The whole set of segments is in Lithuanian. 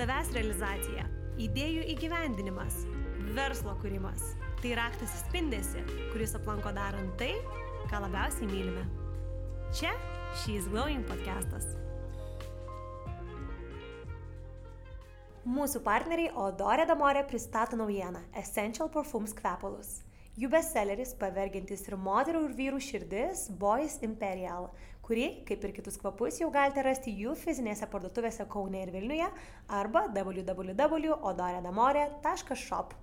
savęs realizacija, idėjų įgyvendinimas, verslo kūrimas. Tai raktas į spindesi, kuris aplanko darant tai, ką labiausiai mylime. Čia She's Glowing podcastas. Mūsų partneriai Odorė Damorė pristato naujieną Essential Perfumes kvepalus. Jų bestselleris pavergintis ir moterų ir vyrų širdis Boys Imperial, kurį, kaip ir kitus kvapus, jau galite rasti jų fizinėse parduotuvėse Kaune ir Vilniuje arba www.odoredamorė.shop.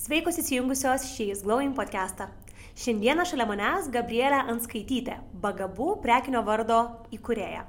Sveikos įsijungusios šiais Glowing podcastą. Šiandieną šalia manęs Gabrielė Anskaitytė, Bagabų prekinio vardo įkūrėja.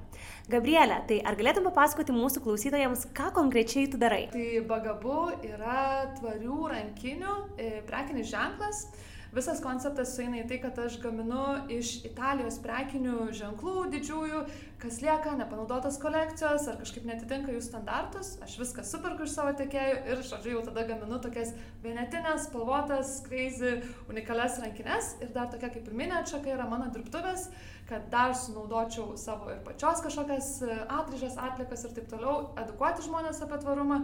Gabrielė, tai ar galėtum papasakoti mūsų klausytojams, ką konkrečiai tu darai? Tai Bagabu yra tvarių rankinių e, prekinis ženklas visas konceptas sueina į tai, kad aš gaminu iš Italijos prekinių ženklų didžiųjų, kas lieka, nepanaudotos kolekcijos ar kažkaip netitinka jų standartus, aš viską superku iš savo tiekėjų ir, žodžiu, jau tada gaminu tokias vienetinės, spalvotas, crazy, unikalias rankinės. Ir dar tokia kaip ir minė atšaka yra mano dirbtuvės, kad dar sunaudočiau savo ir pačios kažkokias atrižas, atlikas ir taip toliau, edukuoti žmonės apie tvarumą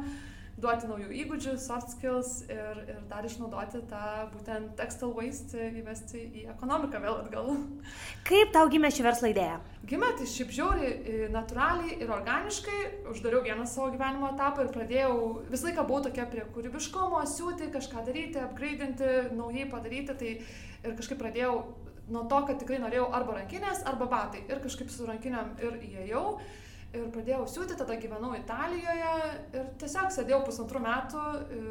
duoti naujų įgūdžių, soft skills ir, ir dar išnaudoti tą būtent textile waste įvesti į ekonomiką vėl atgal. Kaip tau gimė ši verslo idėja? Gimė tai šiaip žiauri natūraliai ir organiškai, uždariau vieną savo gyvenimo etapą ir pradėjau, visą laiką buvau tokia prie kūrybiškumo, siūti, kažką daryti, upgrade'inti, naujai padaryti, tai ir kažkaip pradėjau nuo to, kad tikrai norėjau arba rankinės, arba batai ir kažkaip su rankiniam ir įėjau ir pradėjau siūti, tada gyvenau Italijoje ir tiesiog sėdėjau pusantrų metų, e,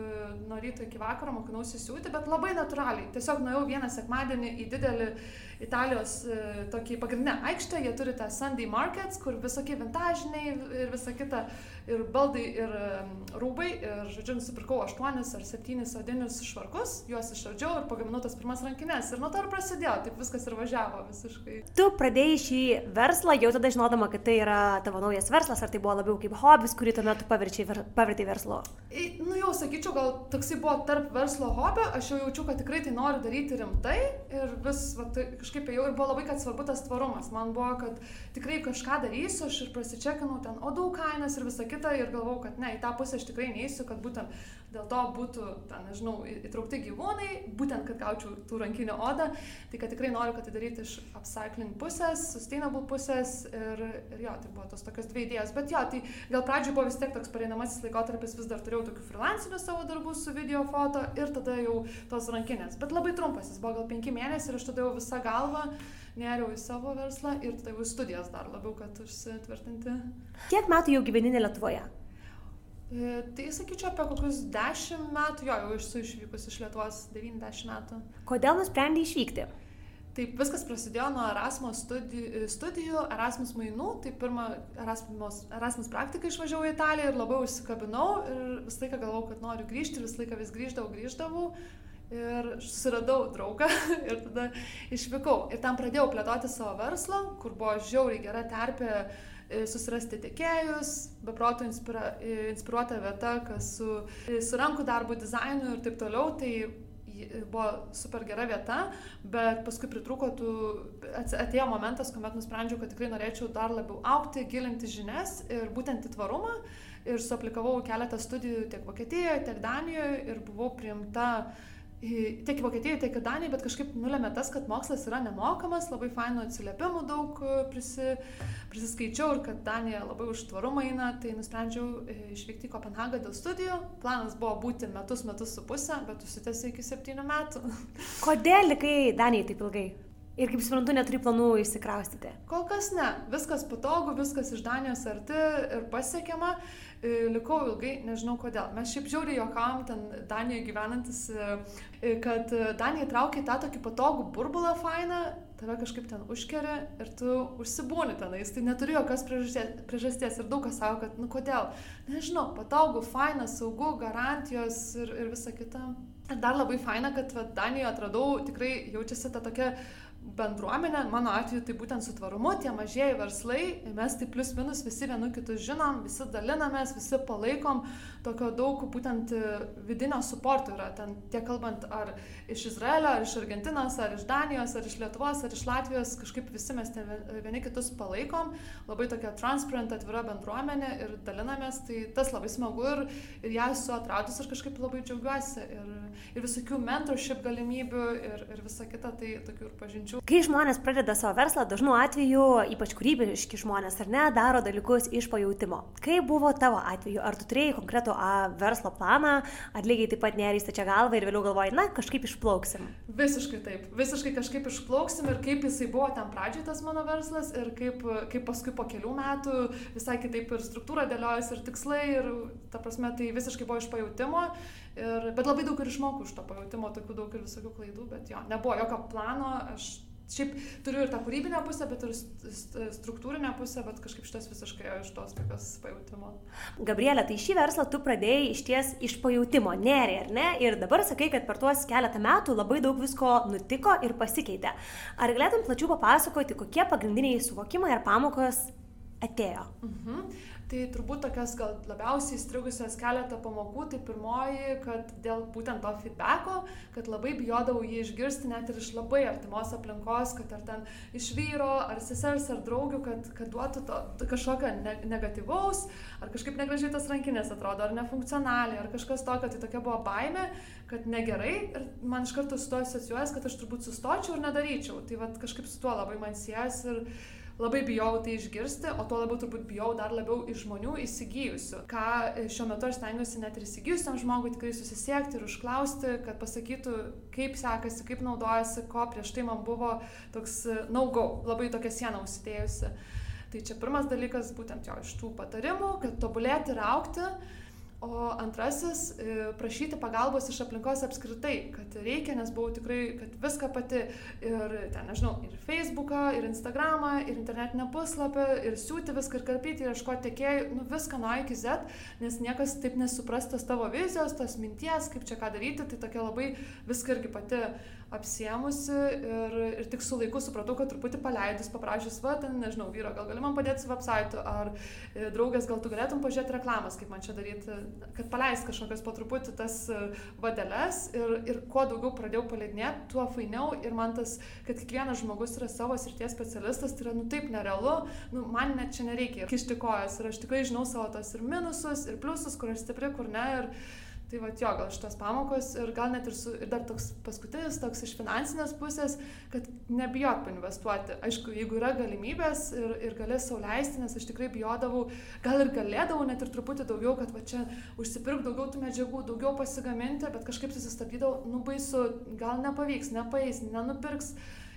nuo ryto iki vakaro mokinausi siūti, bet labai natūraliai. Tiesiog nuėjau vieną sekmadienį į didelį Italijos e, tokį pagrindinę aikštę, jie turi tą Sunday Markets, kur visokie vintažiniai ir visa kita, ir baldai, ir rūbai, ir, žodžiu, nusipirkau aštuonis ar septynis odinius švarkus, juos išardžiau ir pagaminau tas pirmas rankinės. Ir nuo to ir prasidėjo, taip viskas ir važiavo visiškai. Tu pradėjai šį verslą jau tada žinodama, kad tai yra tavo naujas verslas, ar tai buvo labiau kaip hobis, kurį tuo metu pavertėjai verslu? Nu jau sakyčiau, gal toksai buvo tarp verslo hobio, aš jau jaučiu, kad tikrai tai noriu daryti rimtai ir vis va, tai kažkaip jau ir buvo labai, kad svarbu tas tvarumas. Man buvo, kad tikrai kažką darysiu, aš ir prasičekinau ten odų kainas ir visą kitą ir galvau, kad ne, į tą pusę aš tikrai neįsiu, kad būtent dėl to būtų, ten, nežinau, įtraukti gyvūnai, būtent, kad gaučiau tų rankinio odą, tai kad tikrai noriu, kad tai daryti iš upcycling pusės, sustainable pusės ir, ir jo, tai buvo tos tokios dvi idėjos, bet jo, tai gal pradžioje buvo vis tiek toks pareinamasis laikotarpis, vis dar turėjau tokių freelancinių savo darbų su video foto ir tada jau tos rankinės, bet labai trumpas, jis buvo gal penki mėnesiai ir aš tada jau visą galvą nėriau į savo verslą ir tada jau studijas dar labiau, kad užsitvirtinti. Kiek metų jau gyveni Lietuvoje? E, tai sakyčiau apie kokius 10 metų, jo, jau esu išvykus iš Lietuvos 90 metų. Kodėl nusprendai išvykti? Taip, viskas prasidėjo nuo Erasmus studijų, studijų Erasmus mainų. Tai pirmą Erasmus, Erasmus praktiką išvažiavau į Italiją ir labai užsikabinau ir visą laiką galvojau, kad noriu grįžti ir visą laiką vis grįždavau, grįždavau. Ir susiradau draugą ir tada išvykau. Ir tam pradėjau plėtoti savo verslą, kur buvo žiauriai gera terpė e, susirasti tiekėjus, beproto inspira, e, inspiruota vieta, kas su, e, su rankų darbo dizainu ir taip toliau. Tai buvo super gera vieta, bet paskui pritruko, tų, atėjo momentas, kuomet nusprendžiau, kad tikrai norėčiau dar labiau aukti, gilinti žinias ir būtent į tvarumą. Ir suaplikavau keletą studijų tiek Vokietijoje, tiek Danijoje ir buvau priimta uh, tiek Vokietijoje, tiek Danijoje, bet kažkaip nulėmė tas, kad mokslas yra nemokamas, labai fainų atsiliepimų daug e, prisi, prisiskaičiau ir kad Danija labai už tvarumą eina, tai nusprendžiau e, išvykti į Kopenhagą dėl studijų. Planas buvo būti metus, metus su pusę, bet užsitęsė iki septynių metų. Kodėl likai Danijai taip ilgai? Ir kaip suprantu, neturi planų išsikraustyti. Kol kas ne. Viskas patogu, viskas iš Danijos arti ir pasiekiama. E, likau ilgai, nežinau kodėl. Mes šiaip žiauriai jokavom ten Danijoje gyvenantis, e, e, kad Danija traukia tą tokį patogų burbulą fainą, tave kažkaip ten užkeria ir tu užsibūni tenais. Tai neturi jokios priežasties, priežasties. Ir daug kas sako, kad, nu kodėl. Nežinau, patogų, faina, saugu, garantijos ir, ir visa kita. Ir dar labai faina, kad va, Danijoje atradau, tikrai jaučiasi ta tokia bendruomenė, mano atveju tai būtent su tvarumu, tie mažieji verslai, mes tai plius minus visi vienu kitus žinom, visi dalinamės, visi palaikom, tokio daug būtent vidinio suporto yra, ten tiek kalbant ar iš Izraelio, ar iš Argentinos, ar iš Danijos, ar iš Lietuvos, ar iš Latvijos, kažkaip visi mes ten vieni kitus palaikom, labai tokia transparent, atvira bendruomenė ir dalinamės, tai tas labai smagu ir, ir ją esu atradus ir kažkaip labai džiaugiuosi. Ir, ir visokių mentorship galimybių ir, ir visa kita, tai tokių ir pažinčių. Kai žmonės pradeda savo verslą, dažnu atveju, ypač kūrybiški žmonės, ar ne, daro dalykus iš pajūtimo. Kaip buvo tavo atveju? Ar tu turėjai konkretų a, verslo planą, ar lygiai taip pat nerįsta čia galvą ir vėliau galvoji, na, kažkaip išplauksim? Visiškai taip. Visiškai kažkaip išplauksim ir kaip jisai buvo ten pradžioje tas mano verslas ir kaip, kaip paskui po kelių metų visai kitaip ir struktūra dėliojasi ir tikslai ir ta prasme tai visiškai buvo iš pajūtimo. Ir, bet labai daug ir išmokau iš to pajūtimo, tokių daug ir visokių klaidų, bet jo, nebuvo jokio plano, aš šiaip turiu ir tą kūrybinę pusę, bet ir struktūrinę pusę, bet kažkaip šitas visiškai iš tos tokios pajūtimo. Gabrielė, tai šį verslą tu pradėjai iš ties iš pajūtimo, nerė, ar ne? Ir dabar sakai, kad per tuos keletą metų labai daug visko nutiko ir pasikeitė. Ar galėtum plačiau papasakoti, kokie pagrindiniai suvokimai ar pamokos atėjo? Mhm. Tai turbūt tokias gal labiausiai įstrigusios keletą pamokų, tai pirmoji, kad dėl būtent to feedbacko, kad labai bijodavau jį išgirsti net ir iš labai artimos aplinkos, kad ar ten iš vyro, ar sesers, ar draugių, kad, kad duotų to, kažkokio ne, negatyvaus, ar kažkaip negražiai tas rankinės atrodo, ar nefunkcionaliai, ar kažkas tokio, tai tokia buvo baime, kad negerai. Ir man iš karto su to asociuojas, kad aš turbūt sustočiau ir nedaryčiau. Tai vad kažkaip su tuo labai man siejas ir labai bijau tai išgirsti, o tuo labiau turbūt bijau dar labiau iš žmonių įsigijusių. Ką e, šiuo metu aš stengiuosi net ir įsigijusiam žmogui tikrai susisiekti ir užklausti, kad pasakytų, kaip sekasi, kaip naudojasi, ko prieš tai man buvo toks e, naugau, labai tokia siena užsidėjusi. Tai čia pirmas dalykas, būtent jo iš tų patarimų, kad tobulėti ir aukti o antrasis e, prašyti pagalbos iš aplinkos apskritai kad reikia nes buvau tikrai kad viską pati ir ten nežinau ir feisbuką ir instagramą ir internetinį puslapį ir siūti viską ir karpyti ir ieškoti tiekėjų nu viską nuo a iki zet nes niekas taip nesupras tos tavo vizijos tos minties kaip čia ką daryti tai tokia labai viską irgi pati apsėmusi ir, ir tik su laiku supratau, kad truputį paleidus, paprašys, va, ten, nežinau, vyro, gal gali man padėti su website, ar e, draugės, gal tu galėtum pažiūrėti reklamas, kaip man čia daryti, kad paleist kažkokias po truputį tas e, vadeles ir, ir kuo daugiau pradėjau paleidinėti, tuo fainiau ir man tas, kad kiekvienas žmogus yra savo srities specialistas, tai yra, nu taip, nerealu, nu, man net čia nereikia kišti kojas ir aš tikrai žinau savo tos ir minusus, ir pliusus, kur aš stipri, kur ne. Ir, Tai va, jo, gal šitos pamokos ir gal net ir, su, ir dar toks paskutinis, toks iš finansinės pusės, kad nebijot painvestuoti. Aišku, jeigu yra galimybės ir, ir galės sauliaisti, nes aš tikrai bijodavau, gal ir galėdavau net ir truputį daugiau, kad va čia užsipirk daugiau tų medžiagų, daugiau pasigaminti, bet kažkaip susistabdydavau, nu baisu, gal nepavyks, nepaeis, nenupirks.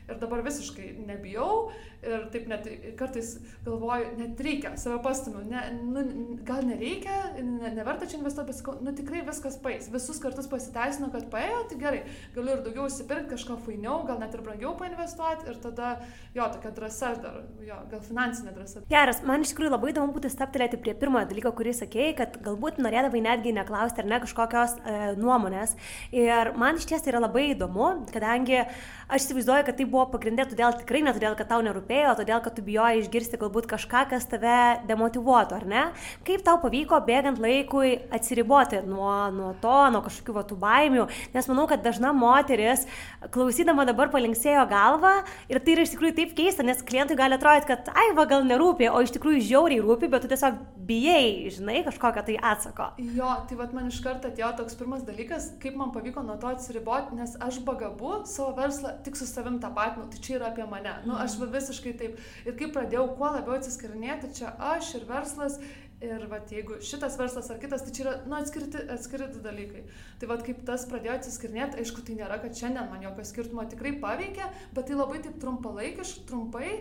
Ir dabar visiškai nebijau ir taip net kartais galvoju, net reikia, save pastumiu, ne, nu, gal nereikia, ne, neverta čia investuoti, bet sakau, nu tikrai viskas paės. Visus kartus pasiteisino, kad paėjo, tai gerai, galiu ir daugiau įsipirkti, kažką fainiau, gal net ir brangiau painvestuoti ir tada, jo, tokia drąsa dar, jo, gal finansinė drąsa. Geras, man iš tikrųjų labai įdomu būtų staptelėti prie pirmojo dalyko, kurį sakėjai, kad galbūt norėdavai netgi neklausti ar ne kažkokios e, nuomonės. Ir man iš ties tai yra labai įdomu, kadangi aš įsivaizduoju, kad tai buvo pagrindė todėl tikrai ne todėl, kad tau nerūpėjo todėl kad tu bijojai išgirsti galbūt kažką, kas tave demotivuotų, ar ne? Kaip tau pavyko bėgant laikui atsiriboti nuo, nuo to, nuo kažkokių va, tų baimių, nes manau, kad dažna moteris, klausydama dabar palinksėjo galvą ir tai yra iš tikrųjų taip keista, nes klientui gali atrodyti, kad ai, va gal nerūpi, o iš tikrųjų žiauriai rūpi, bet tu tiesiog bijai, žinai, kažkokio tai atsako. Jo, tai vad man iš karto atėjo toks pirmas dalykas, kaip man pavyko nuo to atsiriboti, nes aš bagabu savo verslą tik su savim tapatinu, tai čia yra apie mane. Nu, aš visiškai visiškai taip. Ir kaip pradėjau kuo labiau atsiskarinėti, čia aš ir verslas. Ir vat, jeigu šitas verslas ar kitas, tai čia yra nu, atskirti, atskirti dalykai. Tai vat, kaip tas pradėjo atsiskarinėti, aišku, tai nėra, kad šiandien man jokio skirtumo tikrai paveikia, bet tai labai taip trumpalaikiškai, trumpai.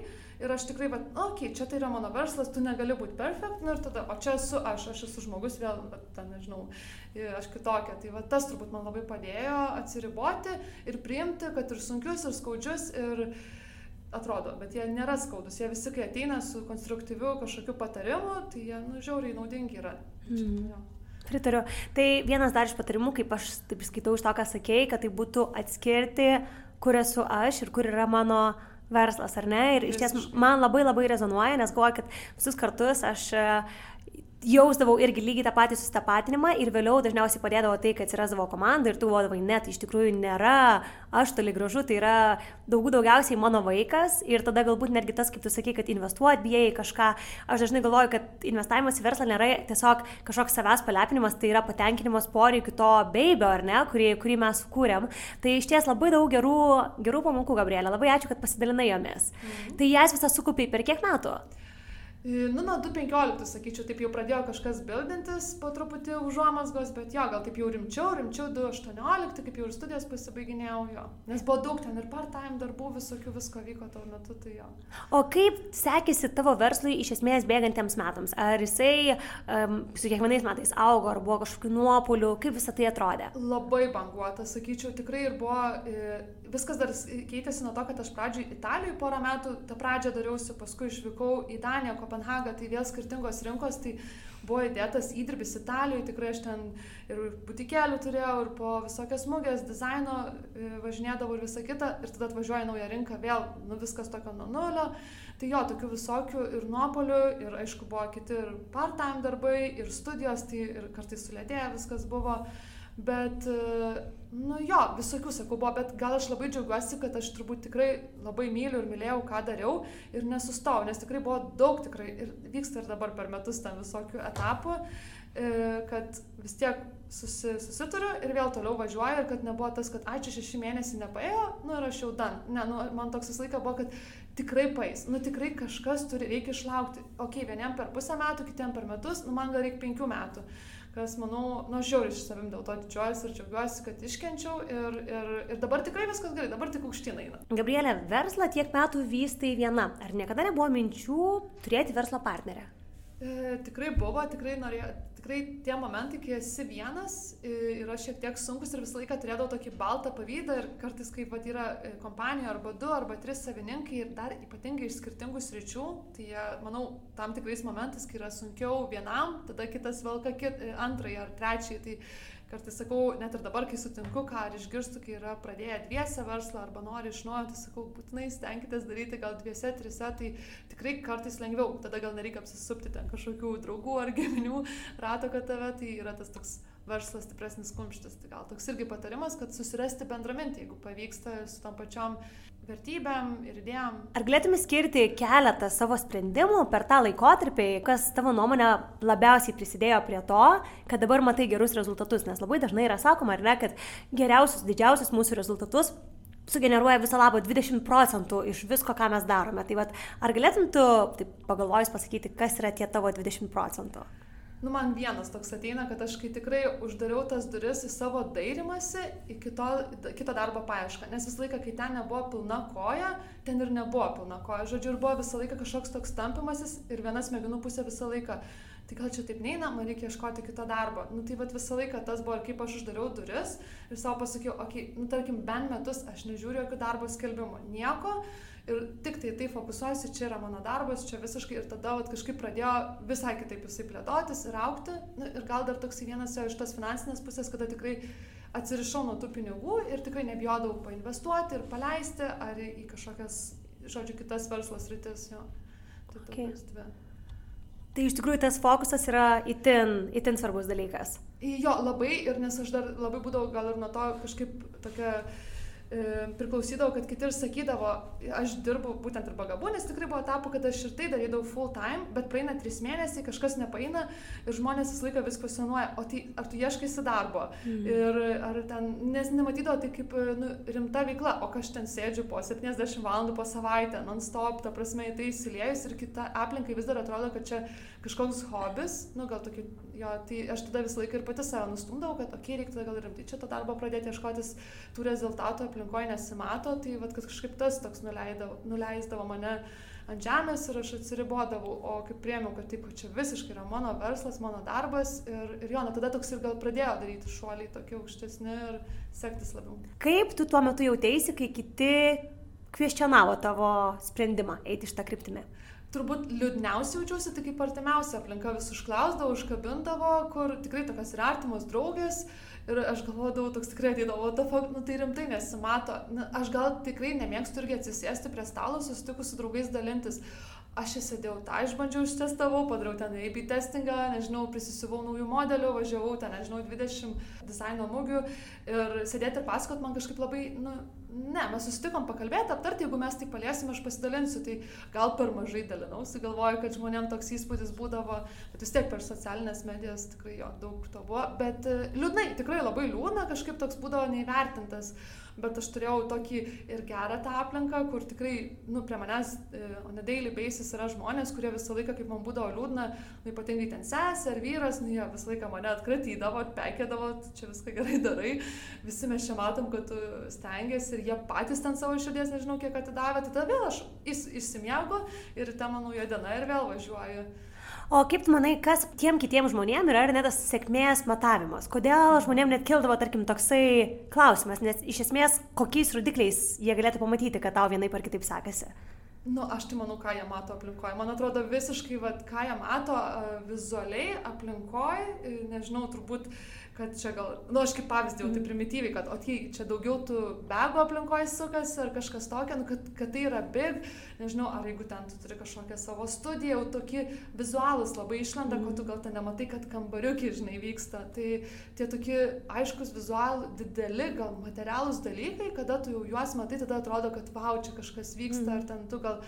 Ir aš tikrai, va, okei, okay, čia tai yra mano verslas, tu negali būti perfekt, nu ir tada, o čia esu aš, aš esu žmogus vėl, bet ten, nežinau, aš kitokia. Tai va, tas turbūt man labai padėjo atsiriboti ir priimti, kad ir sunkius, ir skaudžius, ir, atrodo, bet jie nėra skaudus, jie visi, kai ateina su konstruktyviu kažkokiu patarimu, tai jie, nu, žiauriai naudingi yra. Mm. Jo. Pritariu. Tai vienas dar iš patarimų, kaip aš taip skaitau iš to, ką sakėjai, kad tai būtų atskirti kur esu aš ir kur yra mano verslas, ar ne? Ir iš ties man labai labai rezonuoja, nes galvoju, kad visus kartus aš jausdavau irgi lygiai tą patį sustapatinimą ir vėliau dažniausiai padėdavo tai, kad atsirasdavo komanda ir tu galvodavai, ne, tai iš tikrųjų nėra aš toli gražu, tai yra daug daugiausiai mano vaikas ir tada galbūt netgi tas, kaip tu sakai, kad investuot bijai kažką, aš dažnai galvoju, kad investavimas į verslą nėra tiesiog kažkoks savęs palepinimas, tai yra patenkinimas poreikiu to baibio, ar ne, kurį, kurį mes kūrėm. Tai iš ties labai daug gerų, gerų pamokų, Gabrielė, labai ačiū, kad pasidalinai jomis. Mhm. Tai jas visą sukupiai per kiek metų? Nu, nuo 2.15, sakyčiau, taip jau pradėjo kažkas bildintis po truputį užuomasgos, bet jo, gal taip jau rimčiau, rimčiau 2.18, kaip jau ir studijas pasibaiginėjau jo. Nes buvo daug ten ir part-time darbų, visokių visko vyko tuo metu, tai jo. O kaip sekėsi tavo verslui iš esmės bėgantiems metams? Ar jisai um, su kiekvienais metais augo, ar buvo kažkokių nuopolių, kaip visą tai atrodė? Labai banguota, sakyčiau, tikrai ir buvo... E, viskas dar keitėsi nuo to, kad aš pradžioj Italijoje porą metų tą pradžią dariausi, paskui išvykau į Daniją, Kopenhagą, tai vėl skirtingos rinkos, tai buvo įdėtas įdirbis Italijoje, tikrai aš ten ir butikėlių turėjau, ir po visokias smūgės, dizaino e, važinėdavau ir visą kitą, ir tada atvažiuoja nauja rinka, vėl nu, viskas tokio nuo nulio. Tai jo, tokių visokių ir nuopolių, ir aišku buvo kiti ir part-time darbai, ir studijos, tai ir kartais sulėtėję viskas buvo. Bet, e, nu jo, visokių sakau buvo, bet gal aš labai džiaugiuosi, kad aš turbūt tikrai labai myliu ir mylėjau, ką dariau ir nesustau, nes tikrai buvo daug tikrai ir vyksta ir dabar per metus ten visokių etapų, e, kad vis tiek susi, susituriu ir vėl toliau važiuoju ir kad nebuvo tas, kad ačiū šeši mėnesiai nepaėjo, nu ir aš jau dan. Ne, nu, man toks visą laiką buvo, kad tikrai paės, nu tikrai kažkas turi, reikia išlaukti. Ok, vieniem per pusę metų, kitiem per metus, nu man gal reikia penkių metų kas, manau, nu, žiauriai iš savim dėl to didžiuojuosi ir džiaugiuosi, kad iškenčiau ir, ir, ir dabar tikrai viskas gerai, dabar tik aukštyn eina. Gabrielė, verslą tiek metų vystai viena. Ar niekada nebuvo minčių turėti verslo partnerę? E, tikrai buvo, tikrai norėjau, tikrai tie momentai, kai esi vienas, yra šiek tiek sunkus ir visą laiką turėdavau tokį baltą pavydą ir kartais, kai pat yra e, kompanija arba du arba tris savininkai ir dar ypatingai iš skirtingų sričių, tai manau, tam tikrais momentais, kai yra sunkiau vienam, tada kitas velka kit, e, antrąjį ar trečiąjį. Tai kartais sakau, net ir dabar, kai sutinku, ką ar išgirstu, kai yra pradėję dviese verslą arba nori iš naujo, tai sakau, būtinai stenkitės daryti gal dviese, trise, tai tikrai kartais lengviau, tada gal nereikia apsisupti ten kažkokių draugų ar giminių rato, kad tave, tai yra tas toks verslas stipresnis kumštis. Tai gal toks irgi patarimas, kad susirasti bendramintį, jeigu pavyksta su tom pačiom vertybėm ir idėjom. Ar galėtume skirti keletą savo sprendimų per tą laikotarpį, kas tavo nuomonė labiausiai prisidėjo prie to, kad dabar matai gerus rezultatus? Nes labai dažnai yra sakoma, ar ne, kad geriausius, didžiausius mūsų rezultatus sugeneruoja viso labo 20 procentų iš visko, ką mes darome. Tai vat, ar galėtum tu, taip pagalvojus, pasakyti, kas yra tie tavo 20 procentų? Nu man vienas toks ateina, kad aš kai tikrai uždariau tas duris į savo dairimąsi, į kito, kito darbo paiešką, nes visą laiką, kai ten nebuvo pilna koja, ten ir nebuvo pilna koja, žodžiu, ir buvo visą laiką kažkoks toks tampimasis ir viena smegenų pusė visą laiką. Tai gal čia taip neina, man reikia ieškoti kito darbo. Nu tai vad visą laiką tas buvo, kaip aš uždariau duris ir savo pasakiau, okei, okay, nu tarkim, bent metus aš nežiūriu jokių darbo skelbimų, nieko ir tik tai tai fokusuojuosi, čia yra mano darbas, čia visiškai ir tada vat, kažkaip pradėjo visai kitaip jisai plėtotis ir aukti. Nu, ir gal dar toks vienas iš tos finansinės pusės, kada tikrai atsirišau nuo tų pinigų ir tikrai nebijodavau painvestuoti ir paleisti ar į kažkokias, žodžiu, kitas verslas rytis. Jo. Tai okay. dvi. Tai iš tikrųjų tas fokusas yra itin, itin svarbus dalykas. Jo, labai ir nes aš dar labai būdavau gal ir nuo to kažkaip tokia priklausydavo, kad kiti ir sakydavo, aš dirbu būtent ir bagabu, nes tikrai buvo etapų, kad aš ir tai darydavau full time, bet praeina trys mėnesiai, kažkas nepaina ir žmonės visą laiką vis kvestionuoja, o tai ar tu ieškaisi darbo? Mm. Ir ar ten, nes nematydavo tai kaip nu, rimta veikla, o aš ten sėdžiu po 70 valandų po savaitę, non-stop, ta prasme, į tai įsiliejus ir kita aplinkai vis dar atrodo, kad čia kažkoks hobis, nu gal tokį, jo, tai aš tada visą laiką ir pati save nustumdavau, kad, okei, okay, reiktų gal rimtai čia to darbo pradėti ieškotis tų rezultatų aplinkoje nesimato, tai vat, kažkaip tas toks nuleidavo, nuleisdavo mane ant žemės ir aš atsiribodavau, o kaip priemiau, kad taip, čia visiškai yra mano verslas, mano darbas ir, ir jo, na tada toks ir gal pradėjo daryti šuoliai tokie aukštesni ir sektis labiau. Kaip tu tuo metu jautėsi, kai kiti kvestionavo tavo sprendimą eiti šitą kryptimį? Turbūt liūdniausiai jaučiausi, tai kaip artimiausia aplinka vis užklausdavo, užkabindavo, kur tikrai tokios ir artimos draugės. Ir aš galvodavau, toks tikrai ateidavo, o fuck, nu tai rimtai nesimato. Na, aš gal tikrai nemėgstu irgi atsisėsti prie stalo, susitikus su draugais dalintis. Aš įsidėjau tą, išbandžiau, ištestavau, padariau ten AB testingą, nežinau, prisisivau naujų modelių, važiavau ten, nežinau, 20 dizaino mūgių ir sėdėti ir pasakot man kažkaip labai, nu, ne, mes susitikom pakalbėti, aptarti, jeigu mes tai paliesim, aš pasidalinsiu, tai gal per mažai dalinausi, galvoju, kad žmonėm toks įspūdis būdavo, bet vis tiek per socialinės medijas tikrai jo daug to buvo, bet e, liūdnai, tikrai labai liūdna, kažkaip toks būdavo neįvertintas bet aš turėjau tokį ir gerą tą aplinką, kur tikrai, nu, prie manęs e, on a daily basis yra žmonės, kurie visą laiką, kaip man būdavo liūdna, nu, ypatingai ten sesė ar vyras, nu, jie visą laiką mane atkratydavo, atpekėdavo, čia viską gerai darai, visi mes čia matom, kad tu stengiasi ir jie patys ten savo širdies, nežinau, kiek atidavė, tai tada vėl aš išsimiegu ir ten mano jo diena ir vėl važiuoju. O kaip tu manai, kas tiem kitiem žmonėm yra ar net tas sėkmės matavimas? Kodėl žmonėm net kildavo, tarkim, toksai klausimas, nes iš esmės kokiais rodikliais jie galėtų pamatyti, kad tau vienaip ar kitaip sekasi? Nu, aš tai manau, ką jie mato aplinkoje. Man atrodo visiškai, vat, ką jie mato uh, vizualiai aplinkoje, nežinau, turbūt uh, kad čia gal, na, nu, aš kaip pavyzdį jau tai primityviai, kad, o tai čia daugiau tų bego aplinkoje sukasi ar kažkas tokio, nu, kad, kad tai yra big, nežinau, ar jeigu ten tu turi kažkokią savo studiją, jau tokie vizualus labai išlenda, mm. ko tu gal ten nematai, kad kambariukiai, žinai, vyksta. Tai tie tokie aiškus vizualų, dideli, gal materialūs dalykai, kada tu jau juos matai, tada atrodo, kad wow, čia kažkas vyksta, mm. ar ten tu gal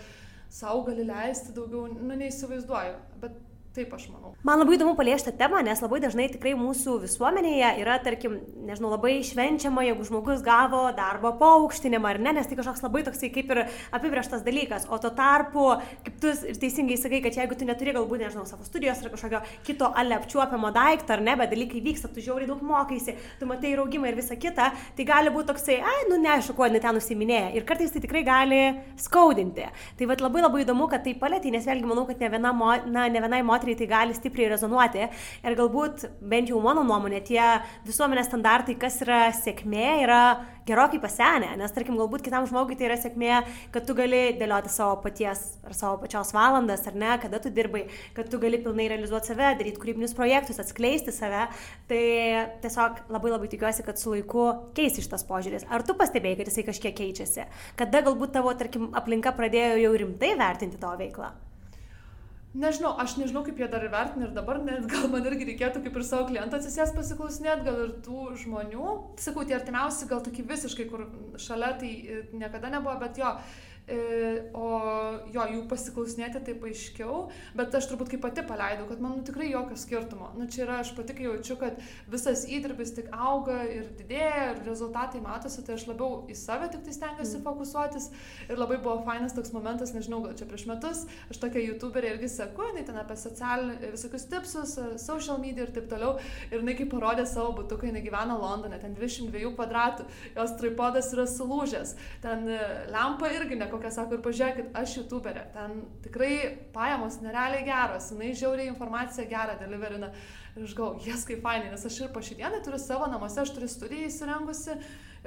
savo gali leisti daugiau, nu, neįsivaizduoju. Bet Taip, aš manau. Man labai įdomu paliesti temą, nes labai dažnai tikrai mūsų visuomenėje yra, tarkim, nežinau, labai švenčiama, jeigu žmogus gavo darbo paaukštinimą ar ne, nes tai kažkoks labai toksai kaip ir apibrieštas dalykas. O tuo tarpu, kaip tu teisingai sakai, kad jeigu tu neturi galbūt, nežinau, savo studijos ar kažkokio kito alepčiuopiamo daikto ar ne, bet dalykai vyksta, tu žiauriai daug mokaisi, tu matai ir augimą ir visą kitą, tai gali būti toksai, ai, nu neaišku, kuo ten nusiminėja. Ir kartais tai tikrai gali skaudinti. Tai vad labai labai įdomu, kad tai palėtė, nes vėlgi manau, kad ne, viena mo, na, ne vienai moteriai moteriai tai gali stipriai rezonuoti. Ir galbūt, bent jau mano nuomonė, tie visuomenės standartai, kas yra sėkmė, yra gerokai pasenę. Nes, tarkim, galbūt kitam žmogui tai yra sėkmė, kad tu gali dėlioti savo paties ar savo pačios valandas, ar ne, kada tu dirbai, kad tu gali pilnai realizuoti save, daryti kūrybinius projektus, atskleisti save. Tai tiesiog labai labai tikiuosi, kad su laiku keisi šitas požiūris. Ar tu pastebėjai, kad jisai kažkiek keičiasi? Kada galbūt tavo, tarkim, aplinka pradėjo jau rimtai vertinti tavo veiklą? Nežinau, aš nežinau, kaip jie dar vertina ir dabar, net gal man irgi reikėtų kaip ir savo klientą atsisės pasiklausinėti, gal ir tų žmonių. Sakau, tie artimiausi, gal tokie visiškai, kur šalia tai e, niekada nebuvo, bet jo, o jo, jų pasiklausinėti taip aiškiau, bet aš turbūt kaip pati paleidau, kad man nu, tikrai jokio skirtumo. Nu, čia yra, aš pati jaučiu, kad visas įdirbis tik auga ir didėja ir rezultatai matosi, tai aš labiau į save tik tai stengiuosi mm. fokusuotis. Ir labai buvo fainas toks momentas, nežinau, gal čia prieš metus, aš tokia youtuberė irgi seku, jinai ten apie socialinius visokius tipsus, social media ir taip toliau. Ir jinai kaip parodė savo būtuką, jinai gyvena Londone, ten 22 kvadratų, jos tripodas yra sulūžęs, ten e, lempa irgi neko kokią sako ir pažiūrėkit, aš youtuberė, ten tikrai pajamos nerealiai geros, jinai žiauriai informaciją gerą deliverina. Ir aš galvoju, jas kaip fainai, nes aš ir po šį dieną turiu savo namuose, aš turiu studiją įsirengusi,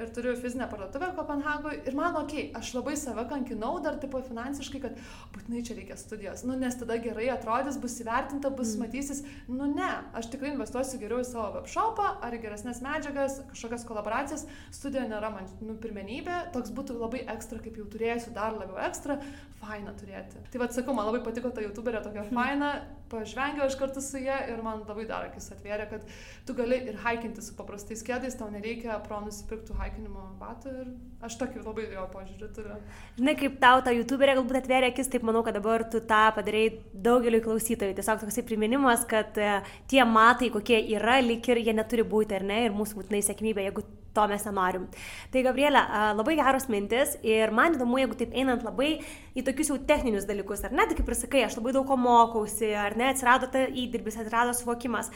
ir turiu fizinę parduotuvę Kopenhagoje ir man ok, aš labai save kankinau dar tipo finansiškai, kad būtinai čia reikia studijos, nu nes tada gerai atrodys, bus įvertinta, bus mm. matysis, nu ne, aš tikrai investuosiu geriau į savo webshopą ar geresnės medžiagas, kažkokias kolaboracijas, studija nėra man nu, pirmenybė, toks būtų labai ekstra, kaip jau turėsiu dar labiau ekstra, faina turėti. Tai vad sakau, man labai patiko ta youtuberė tokia mm. Pažvengiau aš kartu su ja ir man labai dar akis atvėrė, kad tu gali ir haikinti su paprastais kėdais, tau nereikia pro nusipirktų haikinimo batų ir aš tokį labai jo požiūrį turiu. Žinai, kaip tau ta youtuberė galbūt atvėrė akis, taip manau, kad dabar tu tą padarai daugeliu klausytojų. Tiesiog toksai priminimas, kad e, tie matai, kokie yra, lik ir jie neturi būti, ar ne, ir mūsų būtinai sėkmybė, jeigu to mes nenorim. Tai Gabrielė, labai geros mintis ir man įdomu, jeigu taip einant labai į tokius jau techninius dalykus, ar ne, tai kaip ir sakai, aš labai daug ko mokausi, ar ne, atsirado ta įdirbis, atsirado suvokimas.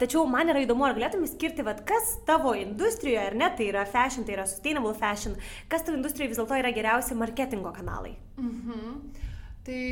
Tačiau man yra įdomu, ar galėtum įskirti, vad, kas tavo industrijoje, ar ne, tai yra fashion, tai yra sustainable fashion, kas tavo industrijoje vis dėlto yra geriausi marketingo kanalai. Mhm. Tai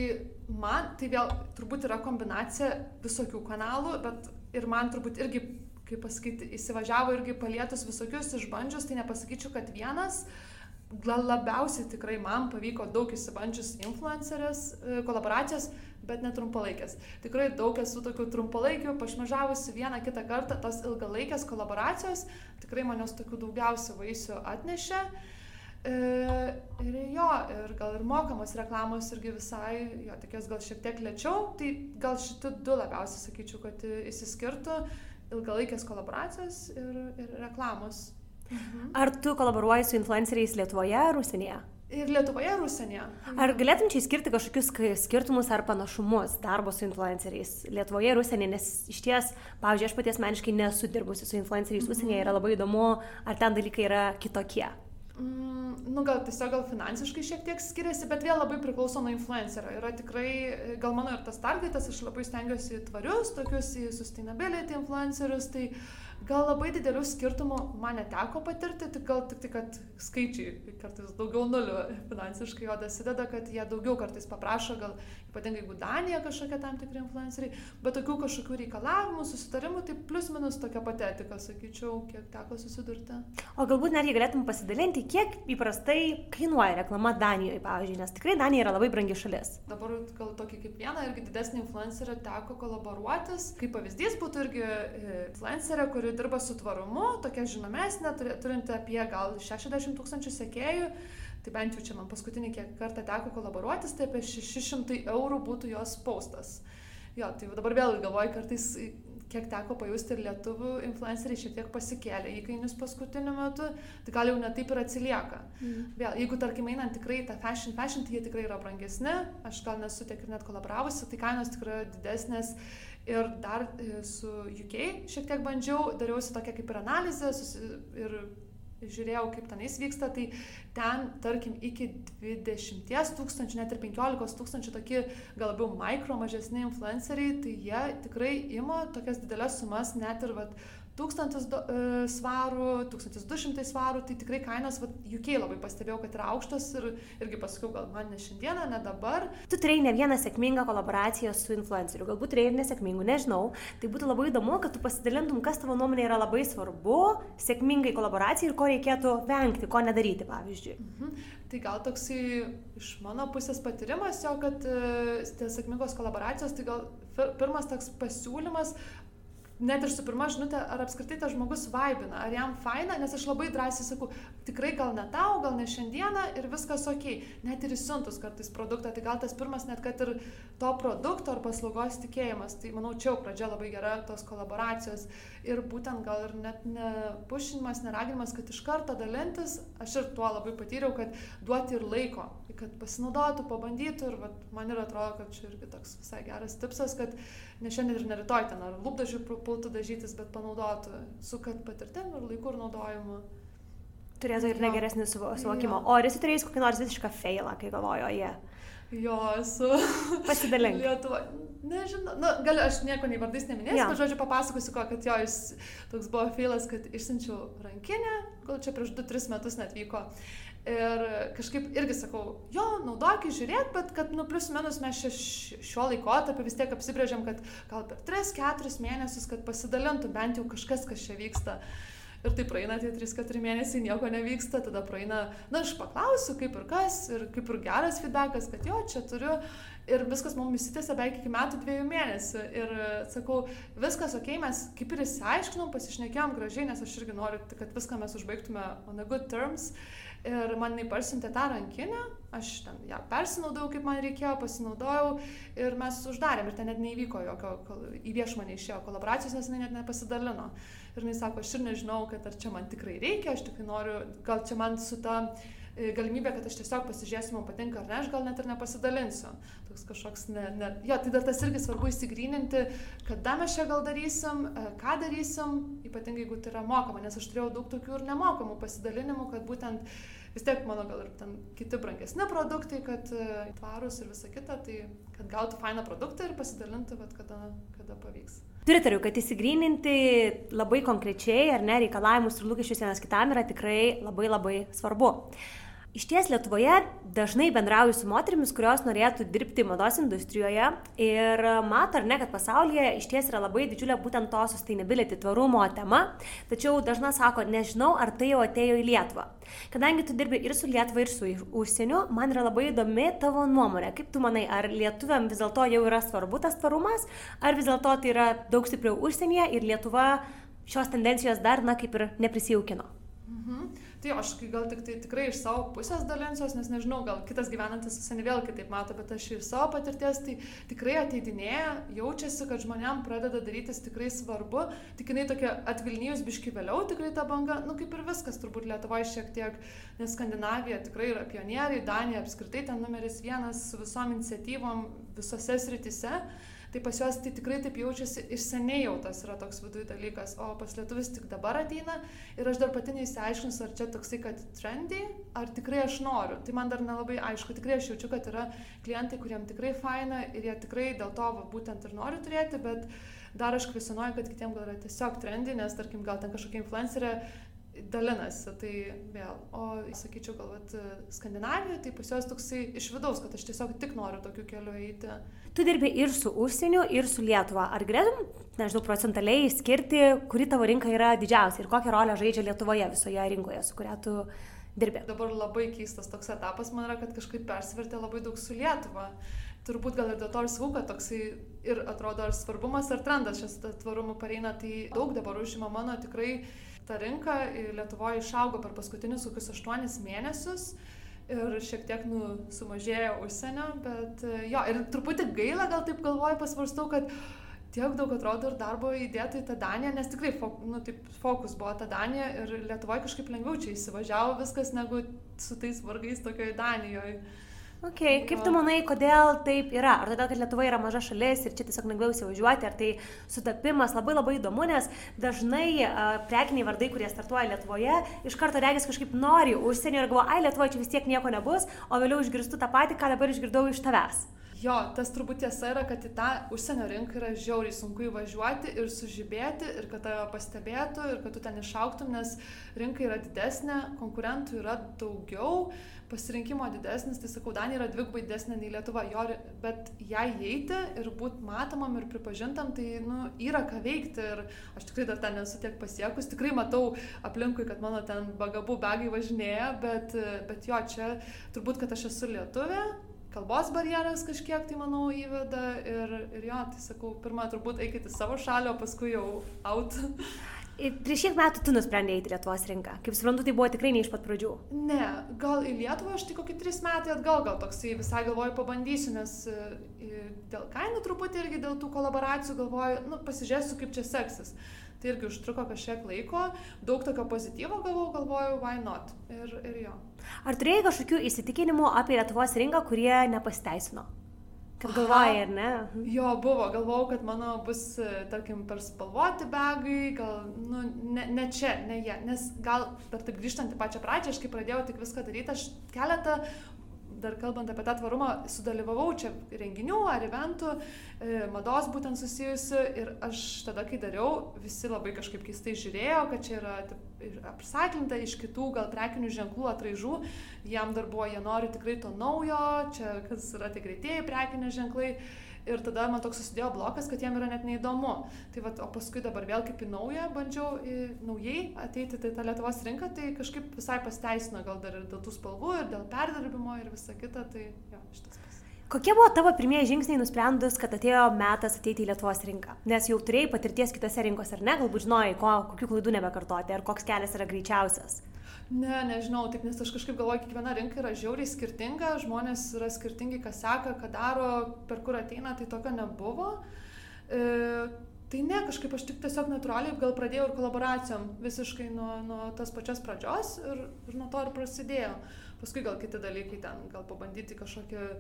man, tai vėl turbūt yra kombinacija visokių kanalų, bet ir man turbūt irgi kaip pasakyti, įsivažiavo irgi palietus visokius išbandžius, tai nepasakyčiau, kad vienas, gal labiausiai tikrai man pavyko daug įsibandžius influencerės e, kolaboracijos, bet netrumpalaikės. Tikrai daug esu tokių trumpalaikių, pašmežavusi vieną kitą kartą, tos ilgalaikės kolaboracijos tikrai manios tokių daugiausia vaisių atnešė. E, ir jo, ir gal ir mokamos reklamos irgi visai, jo, tikės gal šiek tiek lėčiau, tai gal šitie du labiausiai sakyčiau, kad įsiskirtų ilgalaikės kolaboracijos ir, ir reklamos. Mhm. Ar tu kolaboruoji su influenceriais Lietuvoje ar užsienyje? Ir Lietuvoje, ir užsienyje. Ar galėtum čia įskirti kažkokius skirtumus ar panašumus darbo su influenceriais Lietuvoje ir užsienyje, nes iš ties, pavyzdžiui, aš pati asmeniškai nesu dirbusi su influenceriais mm -hmm. užsienyje, yra labai įdomu, ar ten dalykai yra kitokie. Mm, nu, gal tiesiog gal finansiškai šiek tiek skiriasi, bet vėl labai priklauso nuo influencerio. Yra tikrai, gal mano ir tas targetas, aš labai stengiuosi tvarius, tokius į sustainability influencerius, tai uh, gal labai didelių skirtumų man neteko patirti, tik gal tik tai, kad skaičiai kartais daugiau nulių finansiškai jo dasideda, kad jie daugiau kartais paprašo, gal ypatingai jeigu Danija kažkokie tam tikri influenceriai, bet tokių kažkokių reikalavimų, susitarimų, tai plus minus tokia pati etika, sakyčiau, kiek teko susidurti. O galbūt netgi galėtum pasidalinti, kiek įprastai kainuoja reklama Danijoje, pavyzdžiui, nes tikrai Danija yra labai brangi šalis. Dabar gal tokį kaip vieną irgi didesnį influencerį teko kolaboruotis. Kaip pavyzdys būtų irgi e, influencerė, kuri dirba su tvarumu, tokia žinomesnė, turinti apie gal 60 tūkstančių sekėjų. Tai bent jau čia man paskutinį kiek kartą teko kolaboruotis, tai apie 600 eurų būtų jos paustas. Jo, tai dabar vėl galvoju, kartais kiek teko pajusti ir lietuvių influenceriai šiek tiek pasikėlė įkainius paskutiniu metu, tai gal jau netaip ir atsilieka. Mm. Vėl, jeigu tarkim einant tikrai tą fashion, fashion, tai jie tikrai yra brangesni, aš gal nesu tiek ir net kolaboravusi, tai kainos tikrai didesnės Ir dar e, su UK šiek tiek bandžiau, dariausi tokią kaip ir analizę ir žiūrėjau, kaip tenais vyksta, tai ten, tarkim, iki 20 tūkstančių, net ir 15 tūkstančių tokie gal labiau mikro mažesni influenceriai, tai jie tikrai ima tokias didelės sumas, net ir vat, 1000 e, svarų, 1200 svarų, tai tikrai kainos, va, UK labai pastebėjau, kad yra aukštos ir irgi pasakiau, gal man ne šiandieną, ne dabar. Tu turėjai ne vieną sėkmingą kolaboraciją su influenceriu, galbūt turėjai ir nesėkmingų, nežinau. Tai būtų labai įdomu, kad tu pasidalintum, kas tavo nuomonė yra labai svarbu sėkmingai kolaboracijai ir ko reikėtų vengti, ko nedaryti, pavyzdžiui. Mhm. Tai gal toksai iš mano pusės patyrimas jo, kad e, tie sėkmingos kolaboracijos, tai gal pirmas toks pasiūlymas net ir su pirma žinutė, ar apskritai tas žmogus vaibina, ar jam faina, nes aš labai drąsiai sakau, tikrai gal ne tau, gal ne šiandieną ir viskas ok, net ir įsiuntus kartais produktą, tai gal tas pirmas net kad ir to produkto ar paslaugos tikėjimas, tai manau čia jau pradžia labai gera tos kolaboracijos ir būtent gal ir net ne pušinimas, neraginimas, kad iš karto dalintis, aš ir tuo labai patyriau, kad duoti ir laiko, kad pasinaudotų, pabandytų ir vat, man ir atrodo, kad čia irgi toks visai geras tipsas, kad ne šiandien ir ne rytoj ten ar lūpdažių pultų dažytis, bet panaudotų su kad patirtim ir laiku ir naudojimu. Turėtų ir negeresnį suvokimą. O ar esi turėjęs kokį nors visišką failą, kai galvojo, jie? Jo, esu. Pasidalink. Lietuva. Nežinau, nu, galiu, aš nieko nei vardais neminėsiu, ja. bet žodžiu papasakosiu, ko, kad jo, jis toks buvo feilas, kad išsiunčiau rankinę, gal čia prieš 2-3 metus net vyko. Ir kažkaip irgi sakau, jo, naudokit, žiūrėt, bet kad, nu, plus minus mes šiuo laikotarpiu vis tiek apsibrėžiam, kad gal per 3-4 mėnesius, kad pasidalintų bent jau kažkas, kas čia vyksta. Ir tai praeina tie 3-4 mėnesiai, nieko nevyksta, tada praeina, na, aš paklausiu, kaip ir kas, ir kaip ir geras feedbackas, kad jo, čia turiu. Ir viskas mums įsitėsi beveik iki metų dviejų mėnesių. Ir sakau, viskas ok, mes kaip ir įsiaiškinom, pasišnekėjom gražiai, nes aš irgi noriu, kad viską mes užbaigtume on a good terms. Ir man jinai parsintė tą rankinę, aš ten ją persinaudojau, kaip man reikėjo, pasinaudojau ir mes uždarėm ir ten net neįvyko jokio, į viešumą neišėjo kolaboracijos, nes jinai net nepasidalino. Ir jinai sako, aš ir nežinau, kad ar čia man tikrai reikia, aš tikrai noriu, gal čia man su ta e, galimybė, kad aš tiesiog pasižiūrėsiu, man patinka ar ne, aš gal net ir nepasidalinsiu. Toks kažkoks, ne, ne, jo, tai dar tas irgi svarbu įsigryninti, kada mes čia gal darysim, e, ką darysim, ypatingai jeigu tai yra mokama, nes aš turėjau daug tokių ir nemokamų pasidalinimų, kad būtent vis tiek mano gal ir ten kiti brangesni produktai, kad e, tvarus ir visa kita, tai kad gautų fainą produktą ir pasidalinti, bet kada, kada pavyks. Pritariu, kad įsigryninti labai konkrečiai ar ne reikalavimus ir lūkesčius vienas kitam yra tikrai labai labai svarbu. Iš ties Lietuvoje dažnai bendrauju su moterimis, kurios norėtų dirbti mados industrijoje ir mato ar ne, kad pasaulyje iš ties yra labai didžiulė būtent to sustainability tvarumo tema, tačiau dažna sako, nežinau, ar tai jau atėjo į Lietuvą. Kadangi tu dirbi ir su Lietuva, ir su užsieniu, man yra labai įdomi tavo nuomonė. Kaip tu manai, ar lietuviam vis dėlto jau yra svarbu tas tvarumas, ar vis dėlto tai yra daug stipriau užsienyje ir Lietuva šios tendencijos dar, na, kaip ir neprisijaukino? Mhm. Tai aš gal tik tai tikrai iš savo pusės dalinsiuos, nes nežinau, gal kitas gyvenantis visai vėl kitaip mato, bet aš iš savo patirties tai tikrai ateidinėja, jaučiasi, kad žmonėm pradeda darytis tikrai svarbu, tik jinai tokia atvilnijus biški vėliau, tikrai ta banga, nu kaip ir viskas, turbūt Lietuvoje šiek tiek, nes Skandinavija tikrai yra pionieriai, Danija apskritai ten numeris vienas su visom iniciatyvom visose sritise tai pas juos tai tikrai taip jaučiasi iš seniai jau tas yra toks viduj dalykas, o pas lietuvis tik dabar ateina ir aš dar pati neįsiaiškinsiu, ar čia toksai, kad trendy, ar tikrai aš noriu. Tai man dar nelabai aišku, tikrai aš jaučiu, kad yra klientai, kuriem tikrai faina ir jie tikrai dėl to va, būtent ir nori turėti, bet dar aš kvesionuoju, kad kitiems gal yra tiesiog trendy, nes tarkim gal ten kažkokia influencerė dalinasi, tai vėl. O sakyčiau, gal vat, Skandinavijoje, tai pas juos toksai iš vidaus, kad aš tiesiog tik noriu tokiu keliu eiti. Tu dirbi ir su užsieniu, ir su Lietuva. Ar galėtum, nežinau, procentaliai skirti, kuri tavo rinka yra didžiausia ir kokią rolę žaidžia Lietuvoje visoje rinkoje, su kuria tu dirbi? Dabar labai keistas toks etapas man yra, kad kažkaip persvertė labai daug su Lietuva turbūt gal ir dėl to ir sakau, kad toksai ir atrodo ar svarbumas, ar trendas šis tvarumo pareina, tai daug dabar užima mano tikrai ta rinka Lietuvoje išaugo per paskutinius kokius aštuonis mėnesius ir šiek tiek nu, sumažėjo užsienio, bet jo, ir truputį gaila, gal taip galvoju, pasvarstau, kad tiek daug atrodo ir darbo įdėta į tą Daniją, nes tikrai fok, nu, taip, fokus buvo ta Danija ir Lietuvoje kažkaip lengviau čia įsivažiavo viskas negu su tais vargais tokioje Danijoje. Ok, kaip tu manai, kodėl taip yra? Ar todėl, kad Lietuva yra maža šalis ir čia tiesiog lengviau įsivažiuoti, ar tai sutapimas labai labai įdomu, nes dažnai uh, prekiniai vardai, kurie startuoja Lietuvoje, iš karto regis kažkaip nori užsienio ir galvoja, ai Lietuvoje čia vis tiek nieko nebus, o vėliau išgirstu tą patį, ką dabar išgirdau iš tavęs. Jo, tas turbūt tiesa yra, kad į tą užsienio rinką yra žiauriai sunku įvažiuoti ir sužibėti ir kad tave pastebėtų ir kad tu ten išauktum, nes rinka yra didesnė, konkurentų yra daugiau, pasirinkimo didesnis, tai sakau, Danija yra dvigubai didesnė nei Lietuva, jo, bet jai įeiti ir būti matomam ir pripažintam, tai nu, yra ką veikti ir aš tikrai dar ten nesu tiek pasiekus, tikrai matau aplinkui, kad mano ten bagabų begai važinėja, bet, bet jo, čia turbūt, kad aš esu lietuvė, kalbos barjeras kažkiek tai, manau, įveda ir, ir jo, tai sakau, pirmą turbūt eikite į savo šalį, o paskui jau out. Prieš kiek metų tu nusprendėjai į Lietuvos rinką? Kaip suprantu, tai buvo tikrai ne iš pat pradžių. Ne, gal į Lietuvą aš tik kokį tris metai atgal, gal toksai visai galvoju pabandysiu, nes e, dėl kainų truputį irgi dėl tų kolaboracijų galvoju, nu, pasižiūrėsiu, kaip čia seksis. Tai irgi užtruko kažkiek laiko, daug tokio pozityvo gavau, galvoju, why not. Ir, ir jo. Ar turėjai kažkokių įsitikinimų apie Lietuvos rinką, kurie nepasiteisino? Kad galvojai, ar ne? Jo, buvo, galvojau, kad mano bus, tarkim, per spalvoti begai, gal, nu, ne, ne čia, ne jie, nes gal, dar taip grįžtant į pačią pradžią, aš kai pradėjau tik viską daryti, aš keletą dar kalbant apie tą tvarumą, sudalyvavau čia renginių ar eventų, e, mados būtent susijusių ir aš tada, kai dariau, visi labai kažkaip keistai žiūrėjo, kad čia yra apsaklinta iš kitų gal prekinių ženklų atraižų, jam dar buvo, jie nori tikrai to naujo, čia kas yra tie greitieji prekiniai ženklai ir tada man toks susidėjo blokas, kad jiem yra net neįdomu. Tai vat, o paskui dabar vėl kaip į naują bandžiau į, naujai ateiti tai tą Lietuvos rinką, tai kažkaip visai pasteisino gal dar ir dėl tų spalvų, ir dėl perdirbimo, ir visa kita, tai jo, šitas pas. Kokie buvo tavo pirmieji žingsniai nusprendus, kad atėjo metas ateiti į Lietuvos rinką? Nes jau turėjai patirties kitose rinkose, ar ne? Galbūt žinojai, ko, kokių klaidų nebekartoti, ar koks kelias yra greičiausias? Ne, nežinau, taip, nes aš kažkaip galvoju, kiekviena rinka yra žiauriai skirtinga, žmonės yra skirtingi, kas seka, ką daro, per kur ateina, tai tokio nebuvo. E, tai ne, kažkaip aš tik tiesiog natūraliai gal pradėjau ir kolaboracijom visiškai nuo, nuo tas pačios pradžios ir, ir nuo to ir prasidėjo. Paskui gal kiti dalykai ten, gal pabandyti kažkokį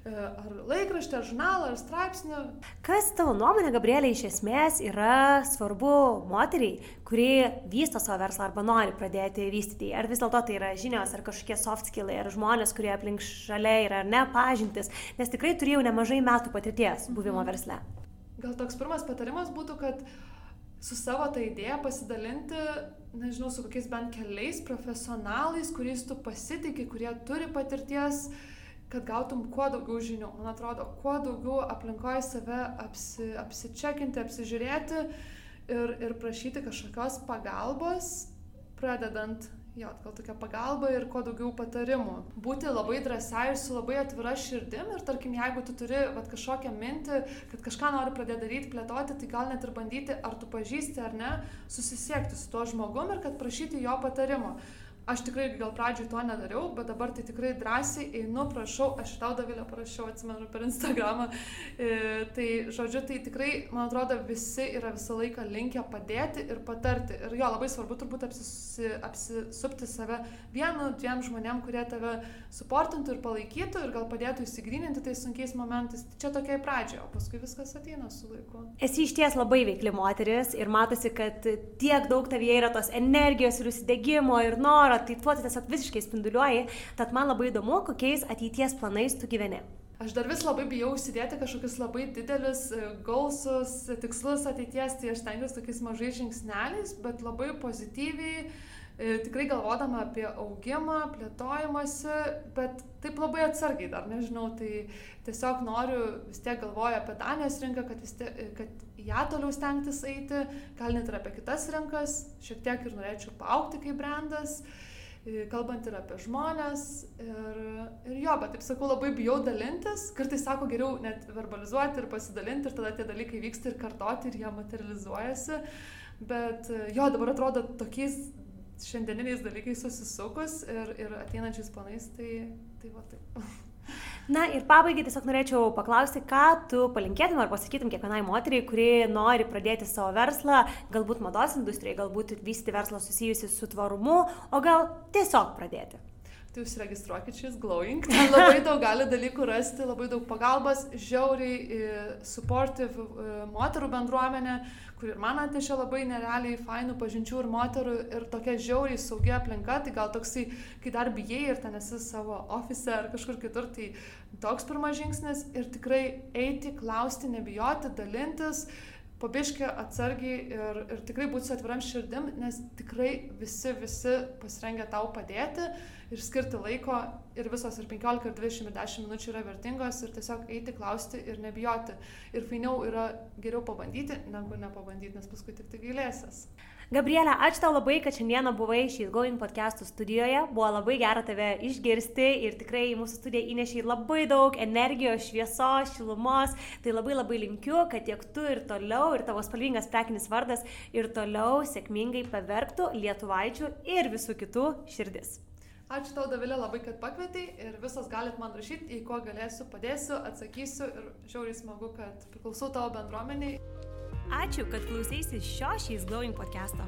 E, ar laikraštį, ar žurnalą, ar straipsnį. Kas tavo nuomonė, Gabrielė, iš esmės yra svarbu moteriai, kuri vysto savo verslą arba nori pradėti vystyti? Ar vis dėlto tai yra žinios, ar kažkokie soft skillai, ar žmonės, kurie aplink šalia yra, ar ne, pažintis? Nes tikrai turėjau nemažai metų patirties buvimo mhm. Gal toks pirmas patarimas būtų, kad su savo tą idėją pasidalinti, nežinau, su kokiais bent keliais profesionalais, kuriais tu pasitikė, kurie turi patirties, kad gautum kuo daugiau žinių. Man atrodo, kuo daugiau aplinkoje save apsi, apsičekinti, apsižiūrėti ir, ir prašyti kažkokios pagalbos, pradedant jo, gal tokia pagalba ir kuo daugiau patarimų. Būti labai drąsiai ir su labai atvira širdim ir tarkim, jeigu tu turi vat, kažkokią mintį, kad kažką nori pradėti daryti, plėtoti, tai gal net ir bandyti, ar tu pažįsti ar ne, susisiekti su tuo žmogum ir kad prašyti jo patarimo. Aš tikrai gal pradžioj to nedariau, bet dabar tai tikrai drąsiai einu, prašau, aš tau Davilę parašiau, atsimenu per Instagramą. E, tai, žodžiu, tai tikrai, man atrodo, visi yra visą laiką linkę padėti ir patarti. Ir jo, labai svarbu turbūt apsisi, apsisupti save vienu, dviem žmonėm, kurie tave suportintų ir palaikytų ir gal padėtų įsigryninti tais sunkiais momentais. Tai čia tokia pradžia, o paskui viskas ateina su laiku. Esi iš ties labai veikli moteris ir matosi, kad tiek daug tavyje yra tos energijos ir užsidėgymo ir noro tai tuo tu tiesiog visiškai spinduliuoji, tad man labai įdomu, kokiais ateities planais tu gyveni. Aš dar vis labai bijau užsidėti kažkokius labai didelius, e, gausus, tikslus ateities, tai aš tengiuosi tokiais mažais žingsneliais, bet labai pozityviai, e, tikrai galvodama apie augimą, plėtojimąsi, bet taip labai atsargiai dar nežinau, tai tiesiog noriu vis tiek galvoju apie Danijos rinką, kad, tiek, e, kad ją toliau stengtis eiti, gal net ir apie kitas rinkas, šiek tiek ir norėčiau paaukti kaip brandas. Uh, kalbant ir apie žmonės. Ir, ir jo, bet taip sakau, labai bijau dalintis. Kartais sako geriau net verbalizuoti ir pasidalinti ir tada tie dalykai vyksta ir kartoti ir jie materializuojasi. Bet jo, dabar atrodo tokiais šiandieniniais dalykais susisukus ir, ir ateinančiais planais, tai, tai va taip. Na ir pabaigai tiesiog norėčiau paklausti, ką tu palinkėtum ar pasakytum kiekvienai moteriai, kuri nori pradėti savo verslą, galbūt mados industrijai, galbūt vystyti verslą susijusi su tvarumu, o gal tiesiog pradėti tai užsiregistruokit šis Glowing. Ten labai daug gali dalykų rasti, labai daug pagalbos, žiauriai e, supportive e, moterų bendruomenė, kur ir man atnešė labai nerealiai fainų pažinčių ir moterų ir tokia žiauriai saugia aplinka, tai gal toksai, kai dar bijai ir ten esi savo ofise ar kažkur kitur, tai toks pirmas žingsnis ir tikrai eiti, klausti, nebijoti, dalintis pabiški atsargiai ir, ir tikrai būti su atviram širdim, nes tikrai visi, visi pasirengę tau padėti ir skirti laiko ir visos ir 15, ir 20, ir 10 minučių yra vertingos ir tiesiog eiti, klausti ir nebijoti. Ir fainiau yra geriau pabandyti, negu nepabandyti, nes paskui tik tai gailėsies. Gabrielė, ačiū tau labai, kad šiandieną buvai She's Going podcastų studijoje. Buvo labai gera tave išgirsti ir tikrai į mūsų studiją įnešiai labai daug energijos, šviesos, šilumos. Tai labai labai linkiu, kad tiek tu ir toliau, ir tavo spalvingas prekinis vardas ir toliau sėkmingai pavergtų lietuvaičių ir visų kitų širdis. Ačiū tau, Davilė, labai, kad pakvietai ir visos galit man rašyti, į ko galėsiu, padėsiu, atsakysiu ir žiauriai smagu, kad priklausau tavo bendruomeniai. Ačiū, kad klausėsi šio šiais Glowing podcast'o.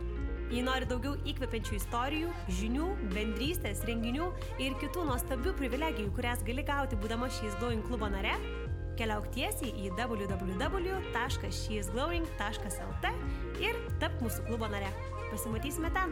Jei nori daugiau įkvepiančių istorijų, žinių, bendrystės, renginių ir kitų nuostabių privilegijų, kurias gali gauti būdama šiais Glowing klubo nare, keliauk tiesiai į www.sheisglowing.lt ir tapk mūsų klubo nare. Pasimatysime ten.